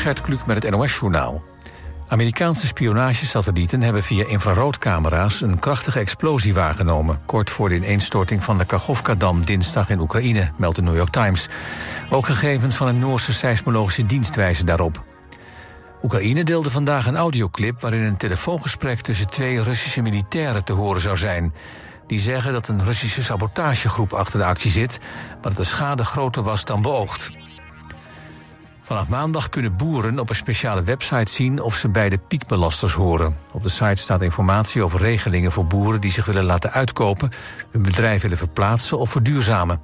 Gert Kluk met het NOS-journaal. Amerikaanse spionagesatellieten hebben via infraroodcamera's... een krachtige explosie waargenomen... kort voor de ineenstorting van de Kachovka-dam dinsdag in Oekraïne... meldt de New York Times. Ook gegevens van een Noorse seismologische dienst wijzen daarop. Oekraïne deelde vandaag een audioclip... waarin een telefoongesprek tussen twee Russische militairen te horen zou zijn... Die zeggen dat een Russische sabotagegroep achter de actie zit... maar dat de schade groter was dan beoogd. Vanaf maandag kunnen boeren op een speciale website zien of ze bij de piekbelasters horen. Op de site staat informatie over regelingen voor boeren die zich willen laten uitkopen, hun bedrijf willen verplaatsen of verduurzamen.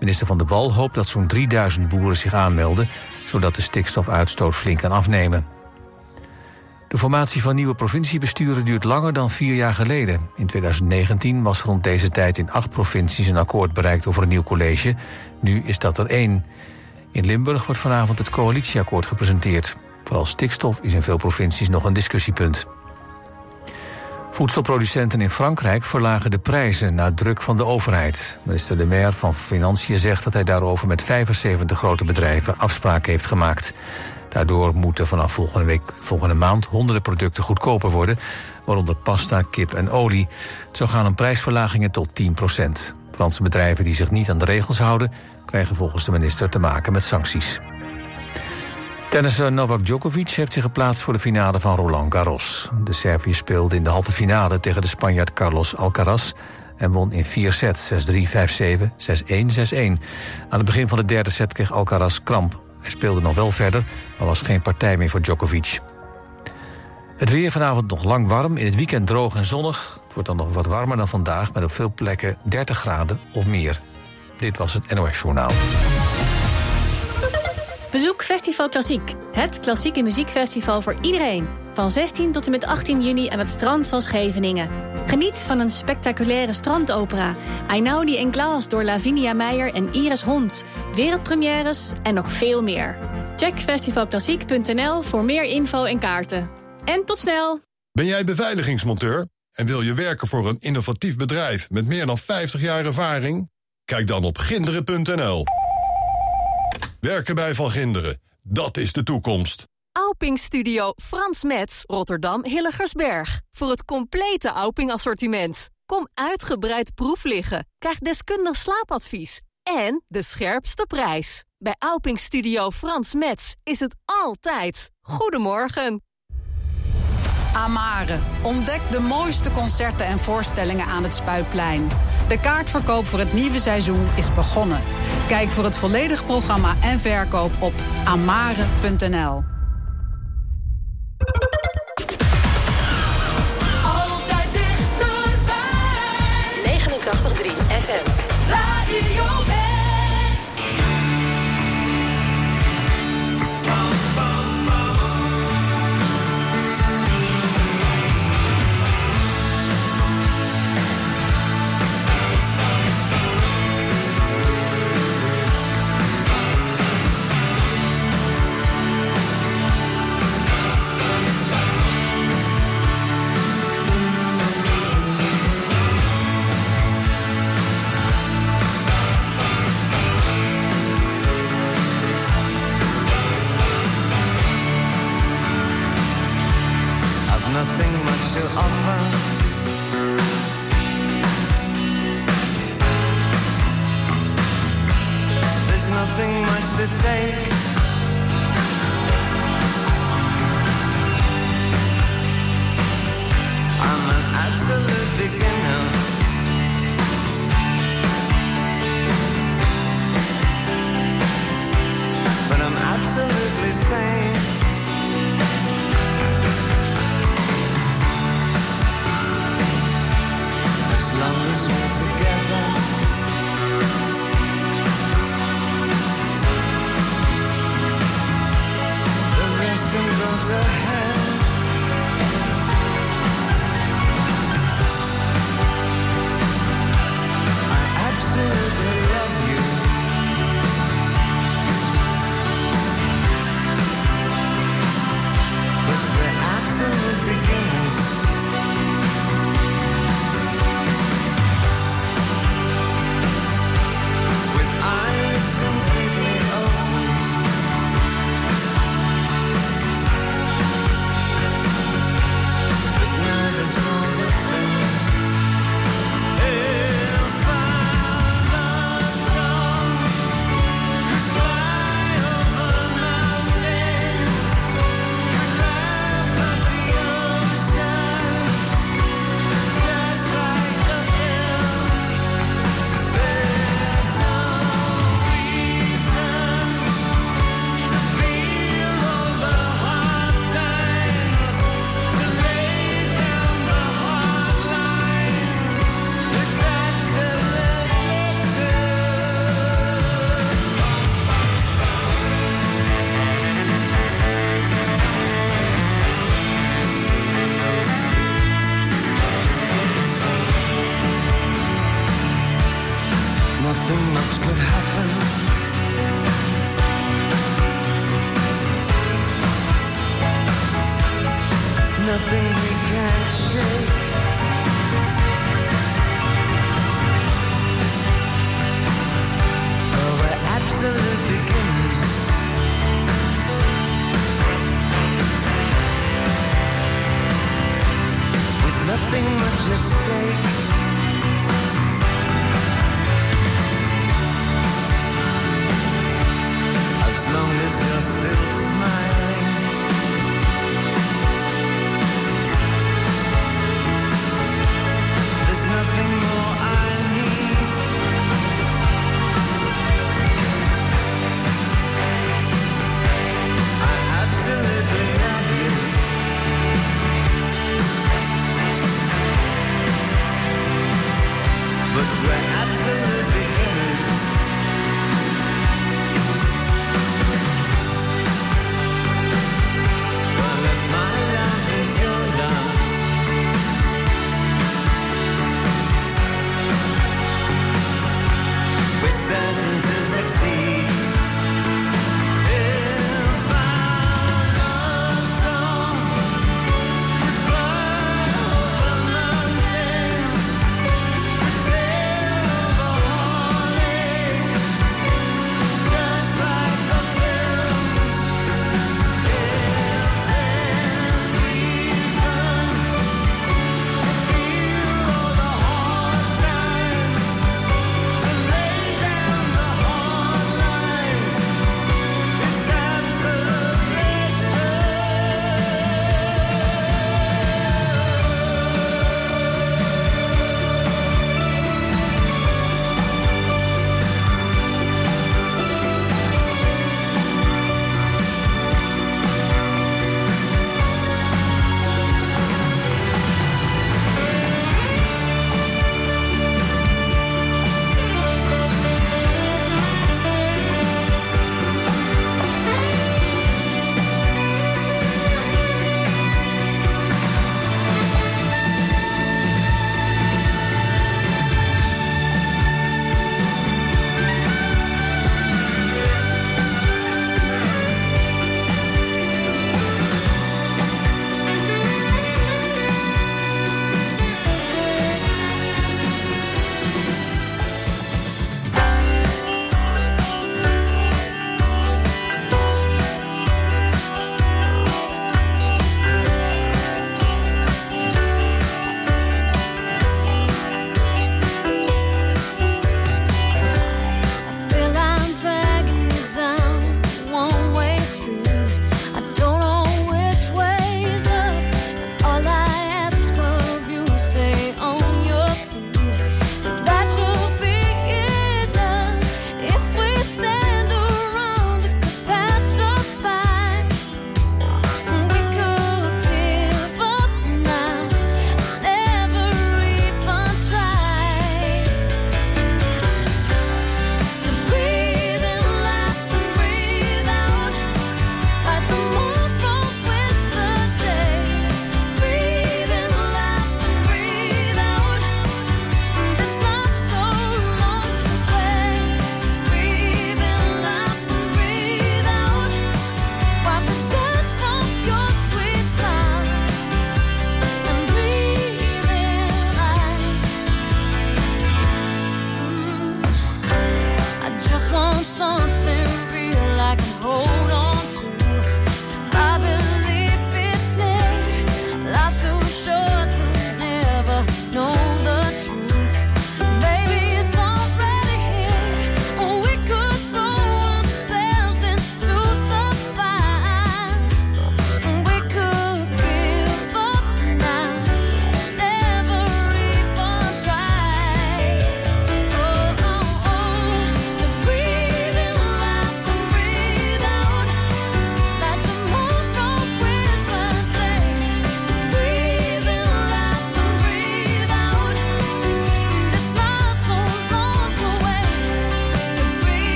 Minister Van der Wal hoopt dat zo'n 3000 boeren zich aanmelden, zodat de stikstofuitstoot flink kan afnemen. De formatie van nieuwe provinciebesturen duurt langer dan vier jaar geleden. In 2019 was rond deze tijd in acht provincies een akkoord bereikt over een nieuw college. Nu is dat er één. In Limburg wordt vanavond het coalitieakkoord gepresenteerd. Vooral stikstof is in veel provincies nog een discussiepunt. Voedselproducenten in Frankrijk verlagen de prijzen na druk van de overheid. Minister De Maire van Financiën zegt dat hij daarover met 75 grote bedrijven afspraken heeft gemaakt. Daardoor moeten vanaf volgende, week, volgende maand honderden producten goedkoper worden, waaronder pasta, kip en olie. Zou gaan om prijsverlagingen tot 10% Franse bedrijven die zich niet aan de regels houden, krijgen volgens de minister te maken met sancties. Tennisser Novak Djokovic heeft zich geplaatst voor de finale van Roland Garros. De Serviër speelde in de halve finale tegen de Spanjaard Carlos Alcaraz... en won in vier sets, 6-3, 5-7, 6-1, 6-1. Aan het begin van de derde set kreeg Alcaraz kramp. Hij speelde nog wel verder, maar was geen partij meer voor Djokovic. Het weer vanavond nog lang warm, in het weekend droog en zonnig. Het wordt dan nog wat warmer dan vandaag, met op veel plekken 30 graden of meer. Dit was het NOS Journaal. Bezoek Festival Klassiek. Het klassieke muziekfestival voor iedereen. Van 16 tot en met 18 juni aan het strand van Scheveningen. Geniet van een spectaculaire strandopera. Einaudi en Klaas door Lavinia Meijer en Iris Hond. Wereldpremières en nog veel meer. Check festivalklassiek.nl voor meer info en kaarten. En tot snel! Ben jij beveiligingsmonteur en wil je werken voor een innovatief bedrijf met meer dan 50 jaar ervaring? Kijk dan op ginderen.nl. Werken bij Van Ginderen, dat is de toekomst. Auping Studio Frans Metz, Rotterdam Hilligersberg. Voor het complete Auping assortiment. Kom uitgebreid proef liggen. Krijg deskundig slaapadvies. En de scherpste prijs. Bij Auping Studio Frans Metz is het altijd. Goedemorgen. Amare. Ontdek de mooiste concerten en voorstellingen aan het Spuitplein. De kaartverkoop voor het nieuwe seizoen is begonnen. Kijk voor het volledige programma en verkoop op amare.nl. Altijd dichterbij. 89.3 FM. Radio nothing much to offer. There's nothing much to take.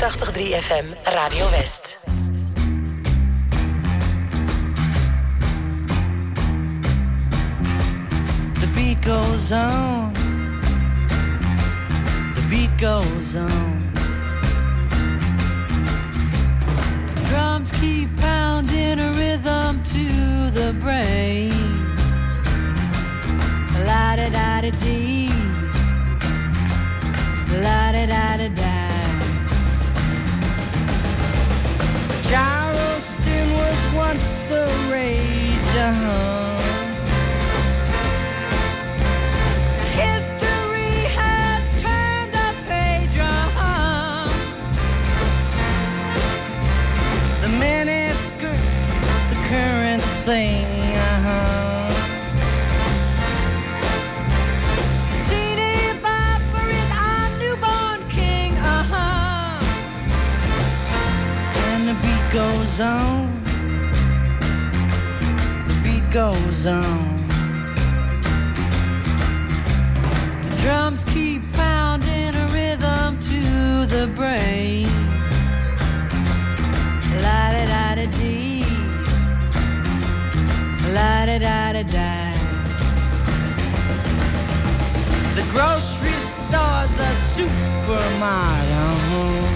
89.3 FM Radio West. The beat goes on. The beat goes on. Drums keep pounding a rhythm to the brain. La da da da dee. La da da da da. Charleston was once the rage. On. The beat goes on. The Drums keep pounding a rhythm to the brain. La da da da dee. La da da da da. The grocery store's a supermarket.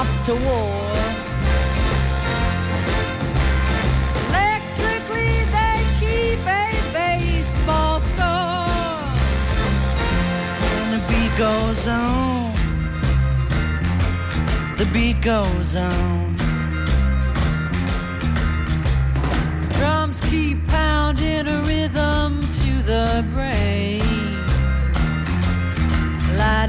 Off to war. Electrically they keep a baseball score. And the beat goes on. The beat goes on. Drums keep pounding a rhythm to the brain. La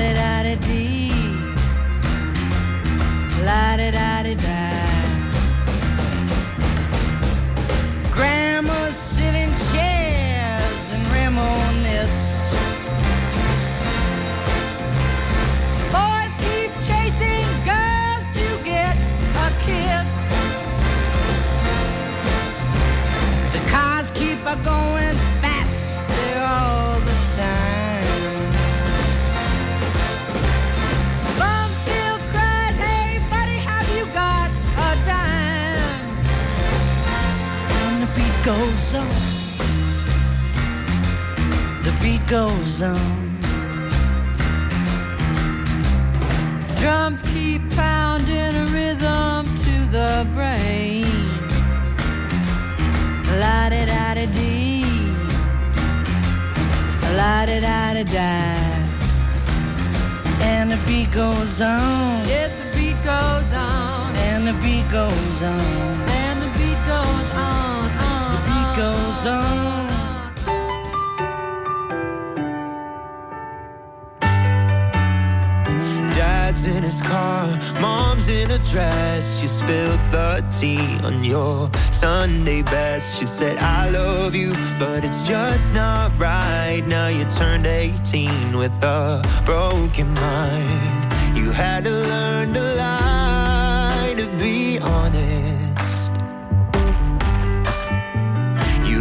La da da da da. Grandma's sitting chairs and reminisce. Boys keep chasing girls to get a kiss. The cars keep a going goes on. The beat goes on. Drums keep pounding a rhythm to the brain. La da da da dee. La da da da da. And the beat goes on. Yes, the beat goes on. And the beat goes on. Goes on. Dad's in his car, mom's in a dress. You spilled the tea on your Sunday best. She said, I love you, but it's just not right. Now you turned 18 with a broken mind. You had to learn to lie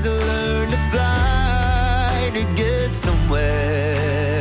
To learn to fly to get somewhere.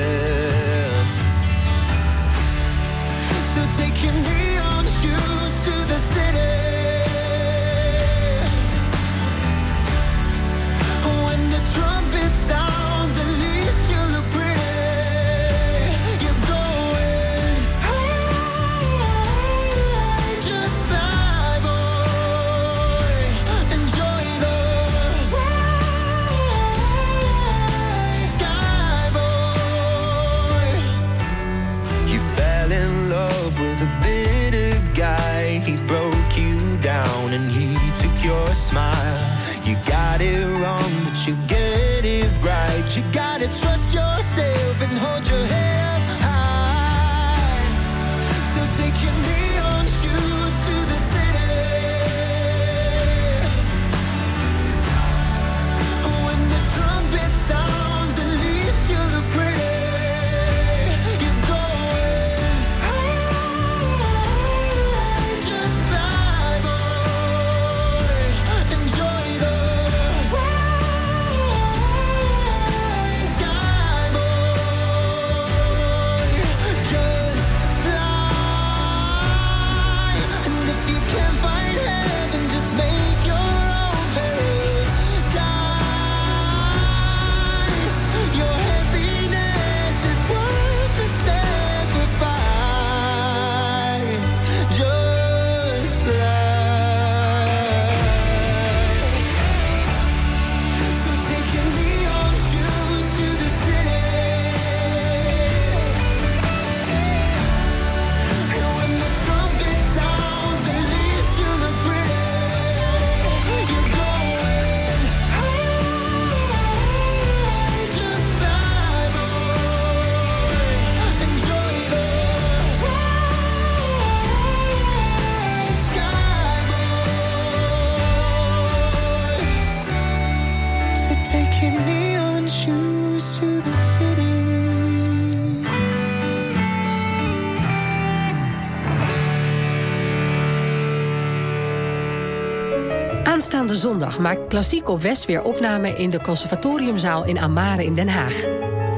zondag maakt Klassiek op West weer opname in de Conservatoriumzaal in Amare in Den Haag.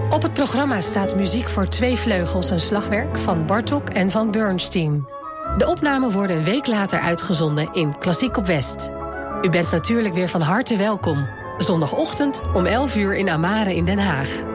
Op het programma staat muziek voor twee vleugels en slagwerk van Bartok en van Bernstein. De opnamen worden een week later uitgezonden in Klassiek op West. U bent natuurlijk weer van harte welkom. Zondagochtend om 11 uur in Amare in Den Haag.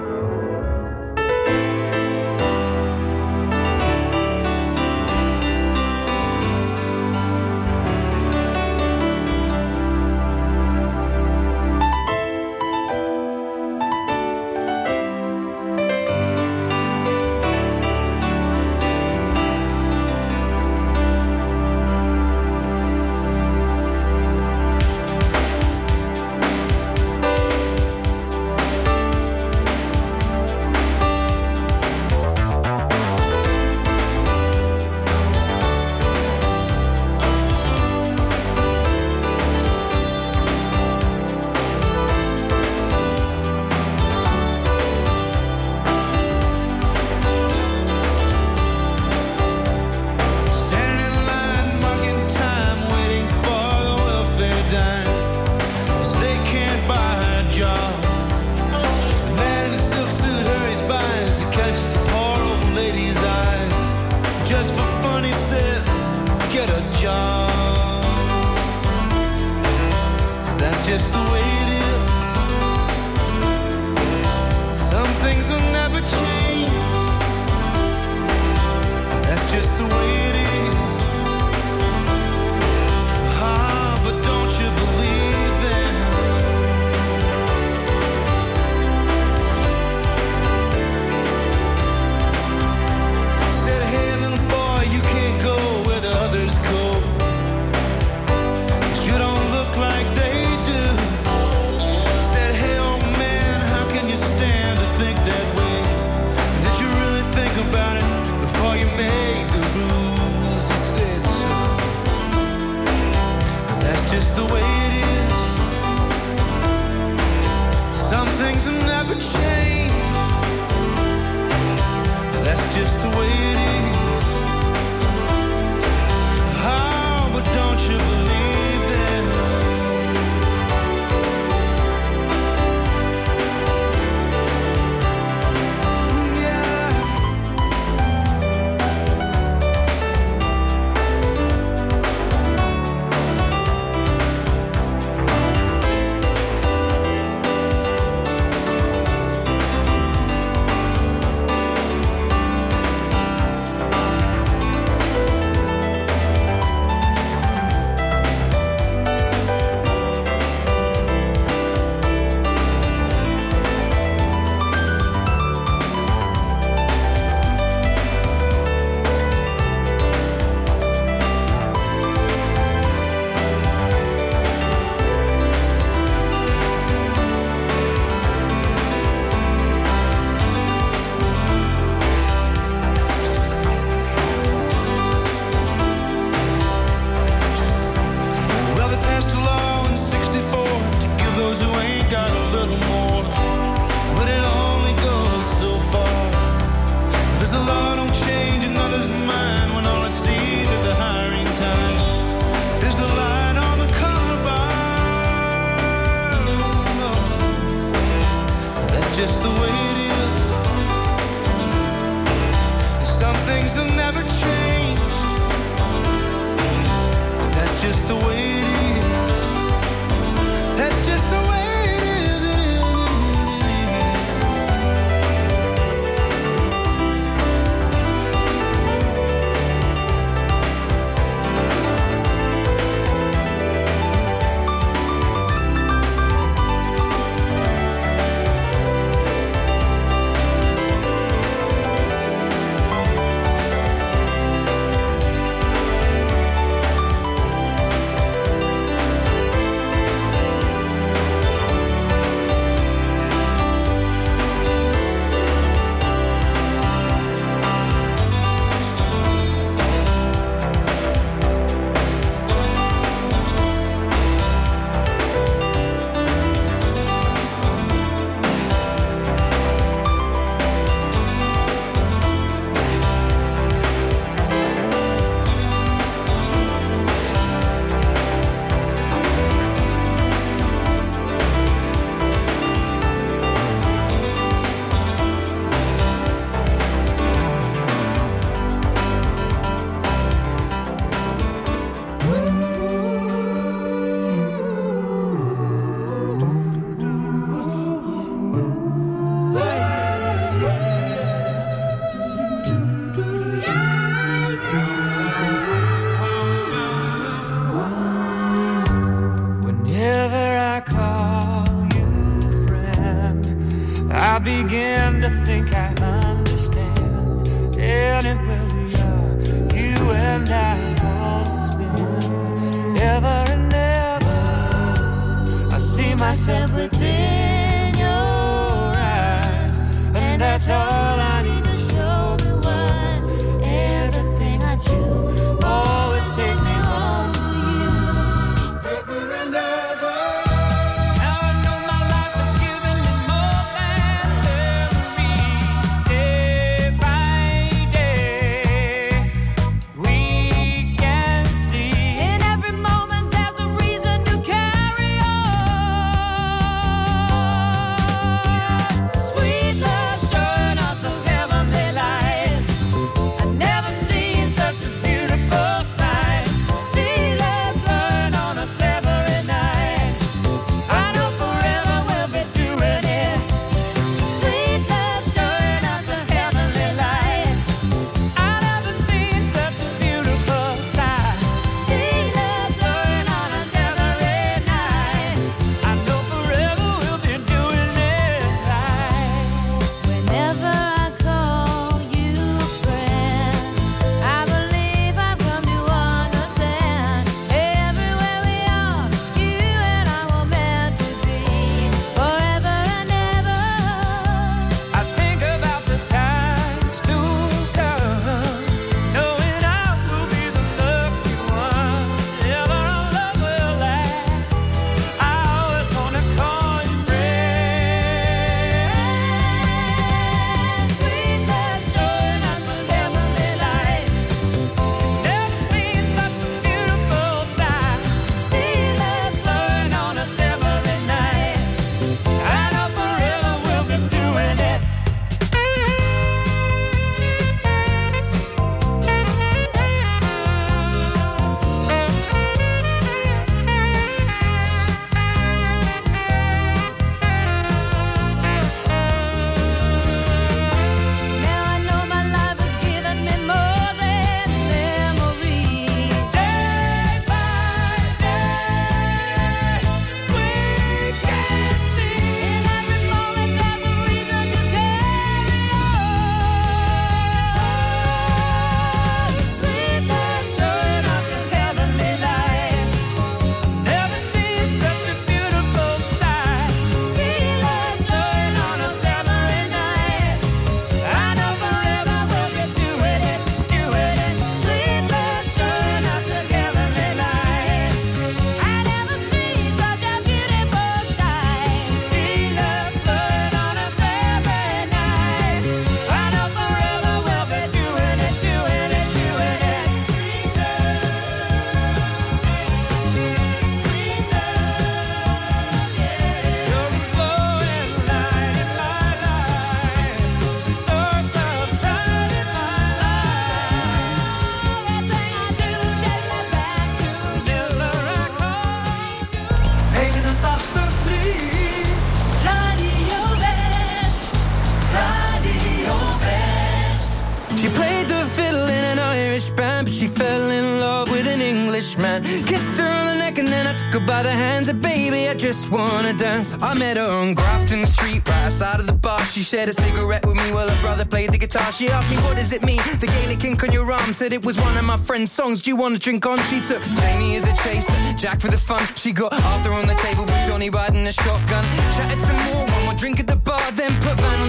dance. I met her on Grafton Street, right outside of the bar. She shared a cigarette with me while her brother played the guitar. She asked me, What does it mean? The Gaelic ink on your arm said it was one of my friend's songs. Do you want to drink on? She took Jamie as a chaser, Jack for the fun. She got Arthur on the table with Johnny riding a shotgun. Chatted some more, one more drink at the bar, then put Van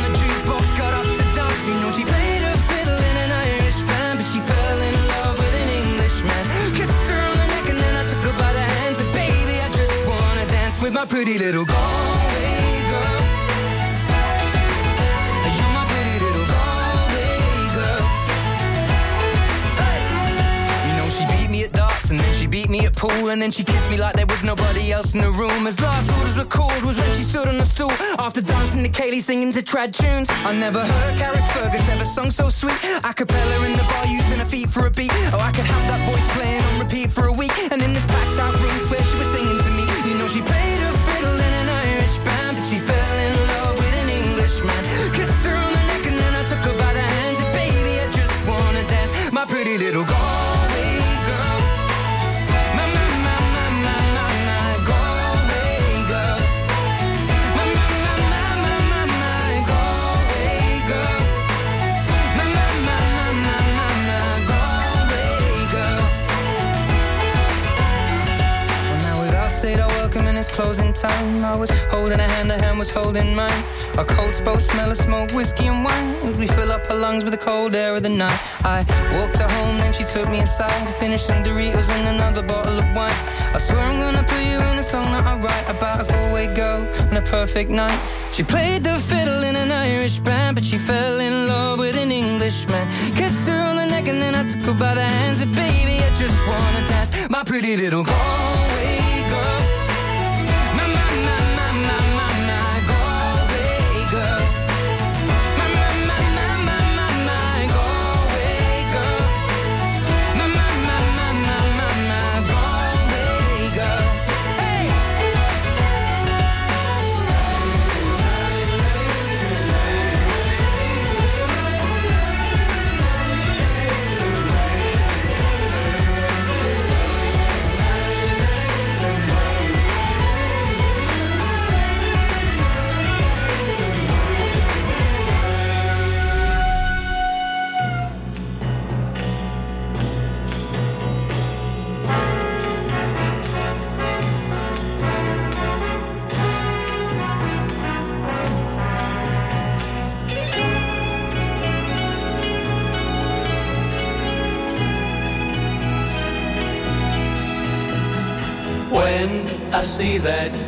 pretty little Galway girl. You're my pretty little Galway girl. You know she beat me at darts and then she beat me at pool and then she kissed me like there was nobody else in the room. As last orders were called was when she stood on the stool after dancing to Cèilidh singing to trad tunes. I never heard Carrickfergus ever sung so sweet. A cappella in the bar using her feet for a beat. Oh, I could have that voice playing on repeat for a week. And in this packed out room, swear she was singing to me. You know she played. little girl. My, my, my, my, my, my, my girl. My, my, my, my, my, my, my girl. My, my, my, my, my, my, my girl. Well, now we've all said our welcome and it's closing time. I was holding a hand, a hand was holding mine. A cold spell, smell of smoke, whiskey and wine. We fill up her lungs with the cold air of the night. I walked her home, then she took me inside. to finish some Doritos and another bottle of wine. I swear I'm gonna put you in a song that I write about a Galway girl and a perfect night. She played the fiddle in an Irish band, but she fell in love with an Englishman. Kissed her on the neck and then I took her by the hands and baby, I just wanna dance. My pretty little Galway. see that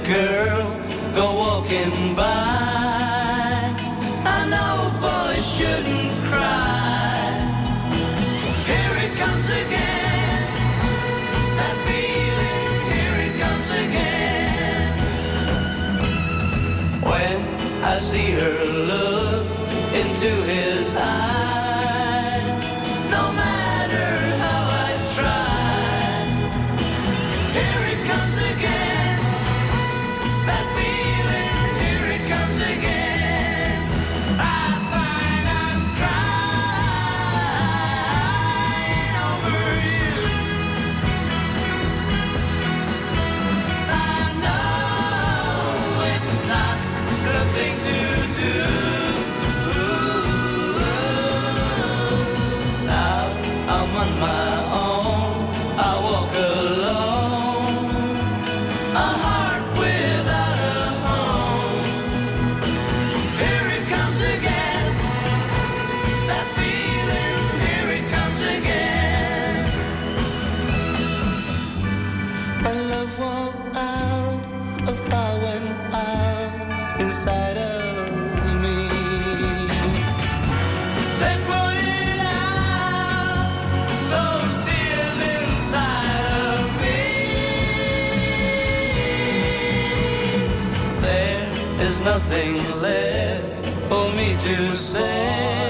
nothing left for me to say.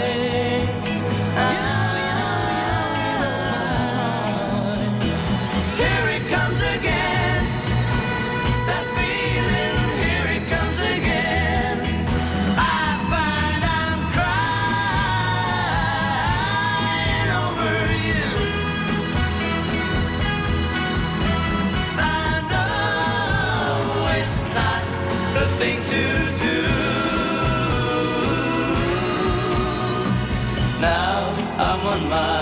one mile.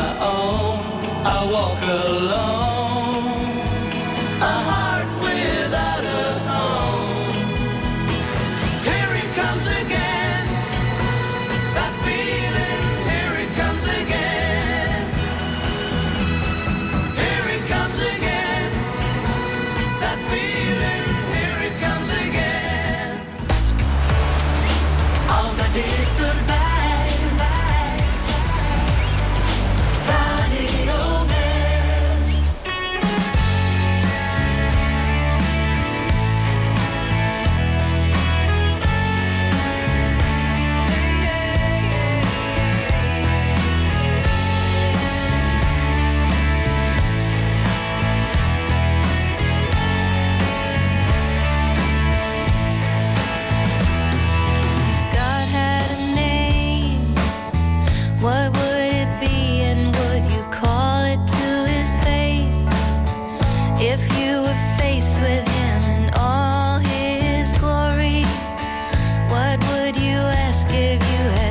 would you ask if you had?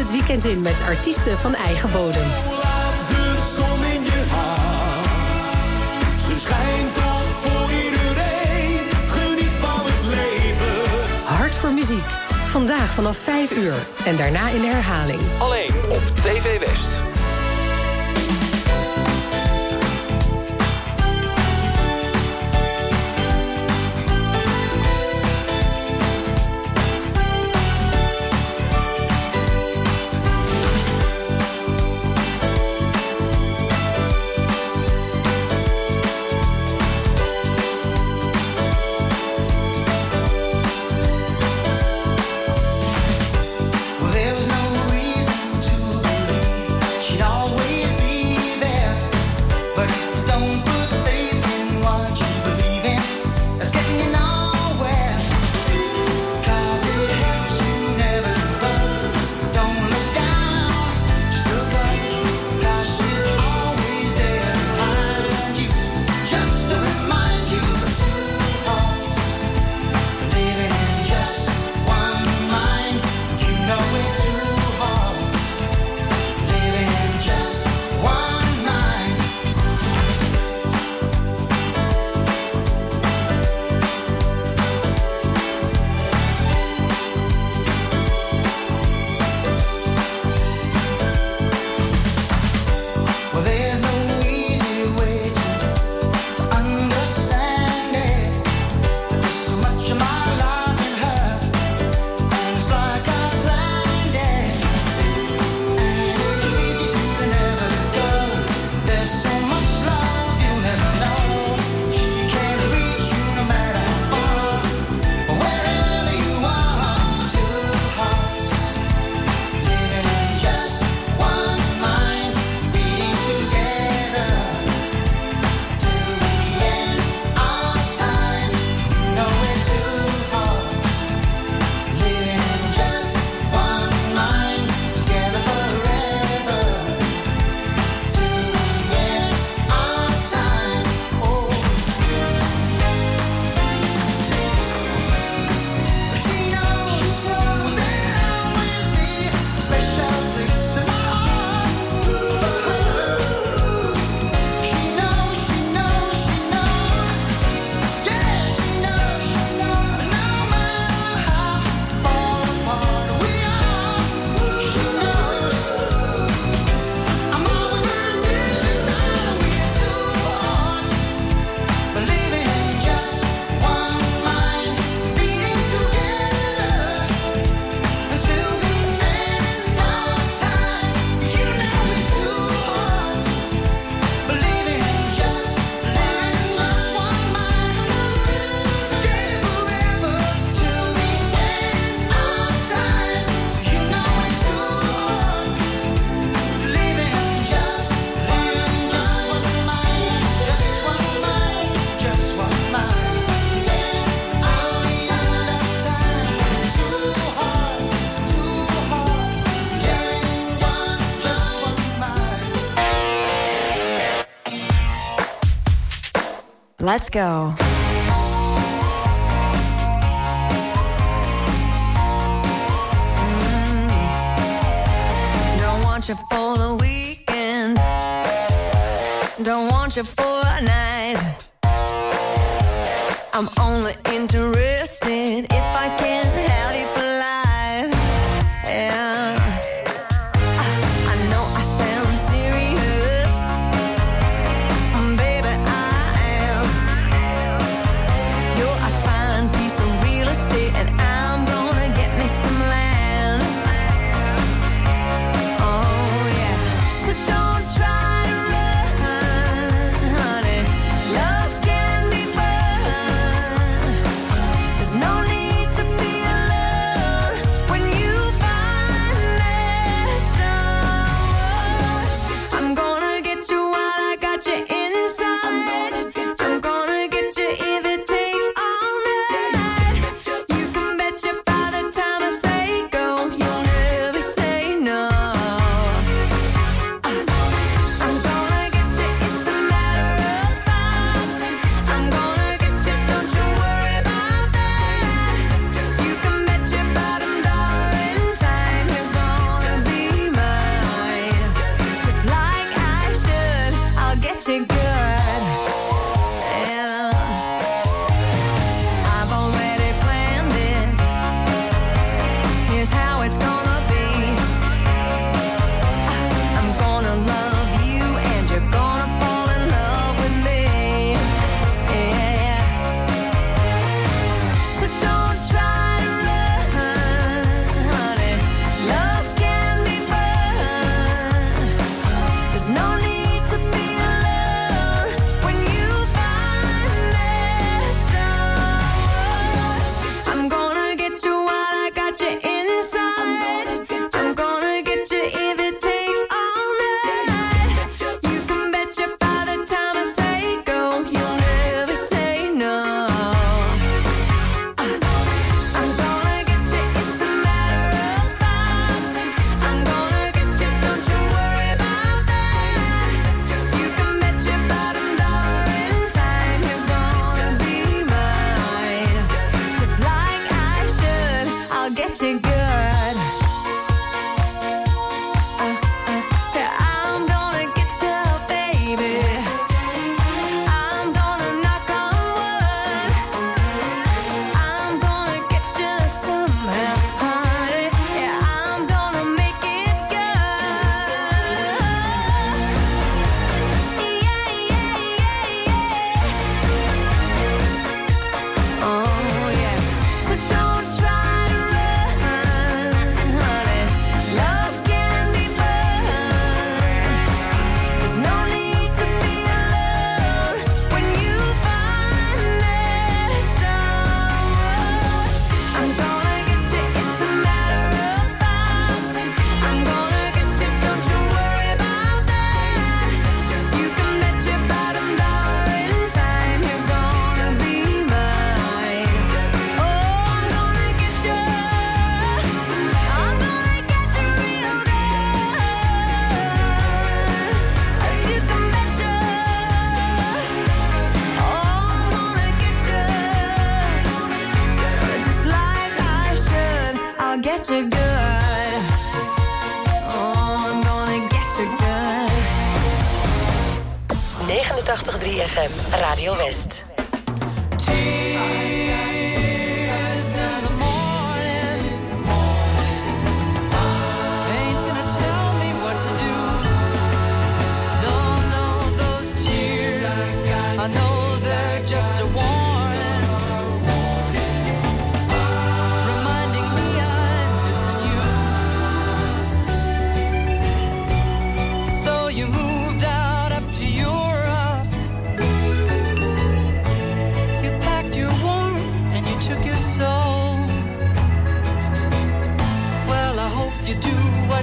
het weekend in met artiesten van eigen bodem. Hart. Voor het leven. Hart voor muziek. Vandaag vanaf 5 uur en daarna in de herhaling. Alleen op TV West. Let's go. Mm. Don't want you for the weekend. Don't want you for a night. I'm only into.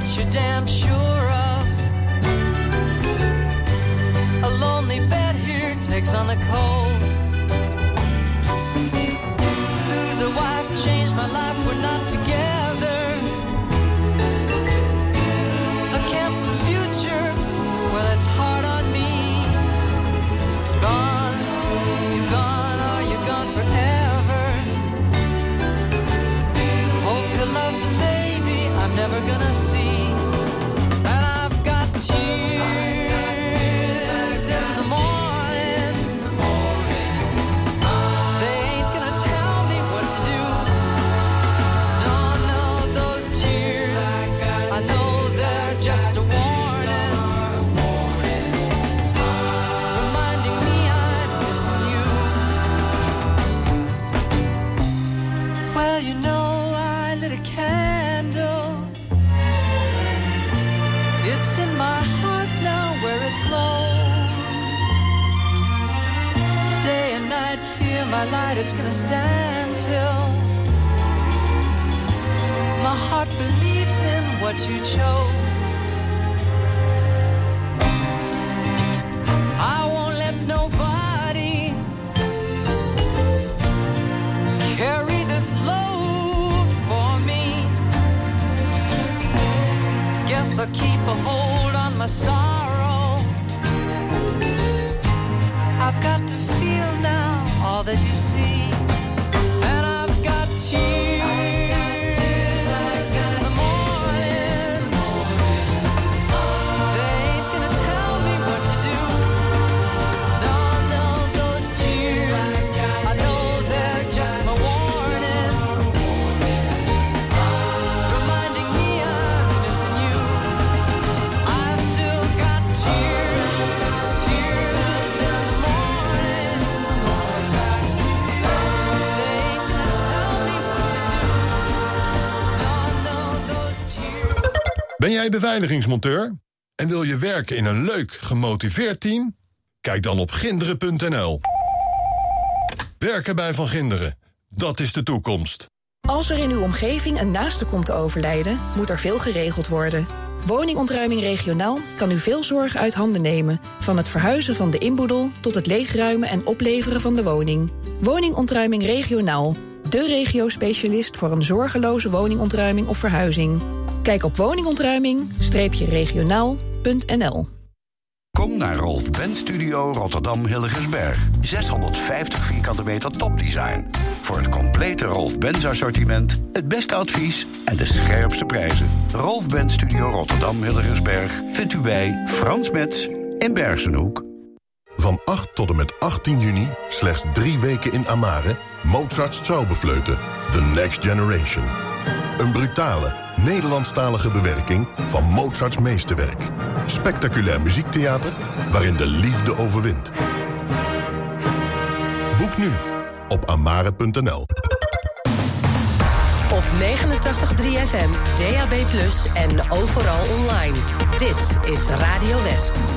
that you're damn sure of. A lonely bed here takes on the cold. Lose a wife, change my life, we're not together. what you chose. I won't let nobody carry this load for me. Guess I'll keep a hold on my sorrow. I've got to feel now all that you beveiligingsmonteur? En wil je werken in een leuk, gemotiveerd team? Kijk dan op ginderen.nl. Werken bij Van Ginderen, dat is de toekomst. Als er in uw omgeving een naaste komt te overlijden, moet er veel geregeld worden. Woningontruiming regionaal kan u veel zorg uit handen nemen. Van het verhuizen van de inboedel tot het leegruimen en opleveren van de woning. Woningontruiming regionaal de regio-specialist voor een zorgeloze woningontruiming of verhuizing. Kijk op woningontruiming-regionaal.nl. Kom naar Rolf Ben Studio Rotterdam Hilligensberg. 650 vierkante meter topdesign. Voor het complete Rolf Benz assortiment, het beste advies en de scherpste prijzen. Rolf Ben Studio Rotterdam Hilligensberg vindt u bij Frans Metz in Bergenhoek. Van 8 tot en met 18 juni, slechts drie weken in Amare Mozart's Traubefleuten, The Next Generation. Een brutale, Nederlandstalige bewerking van Mozarts meesterwerk. Spectaculair muziektheater waarin de liefde overwint. Boek nu op amare.nl. Op 89.3 FM, DAB+, en overal online. Dit is Radio West.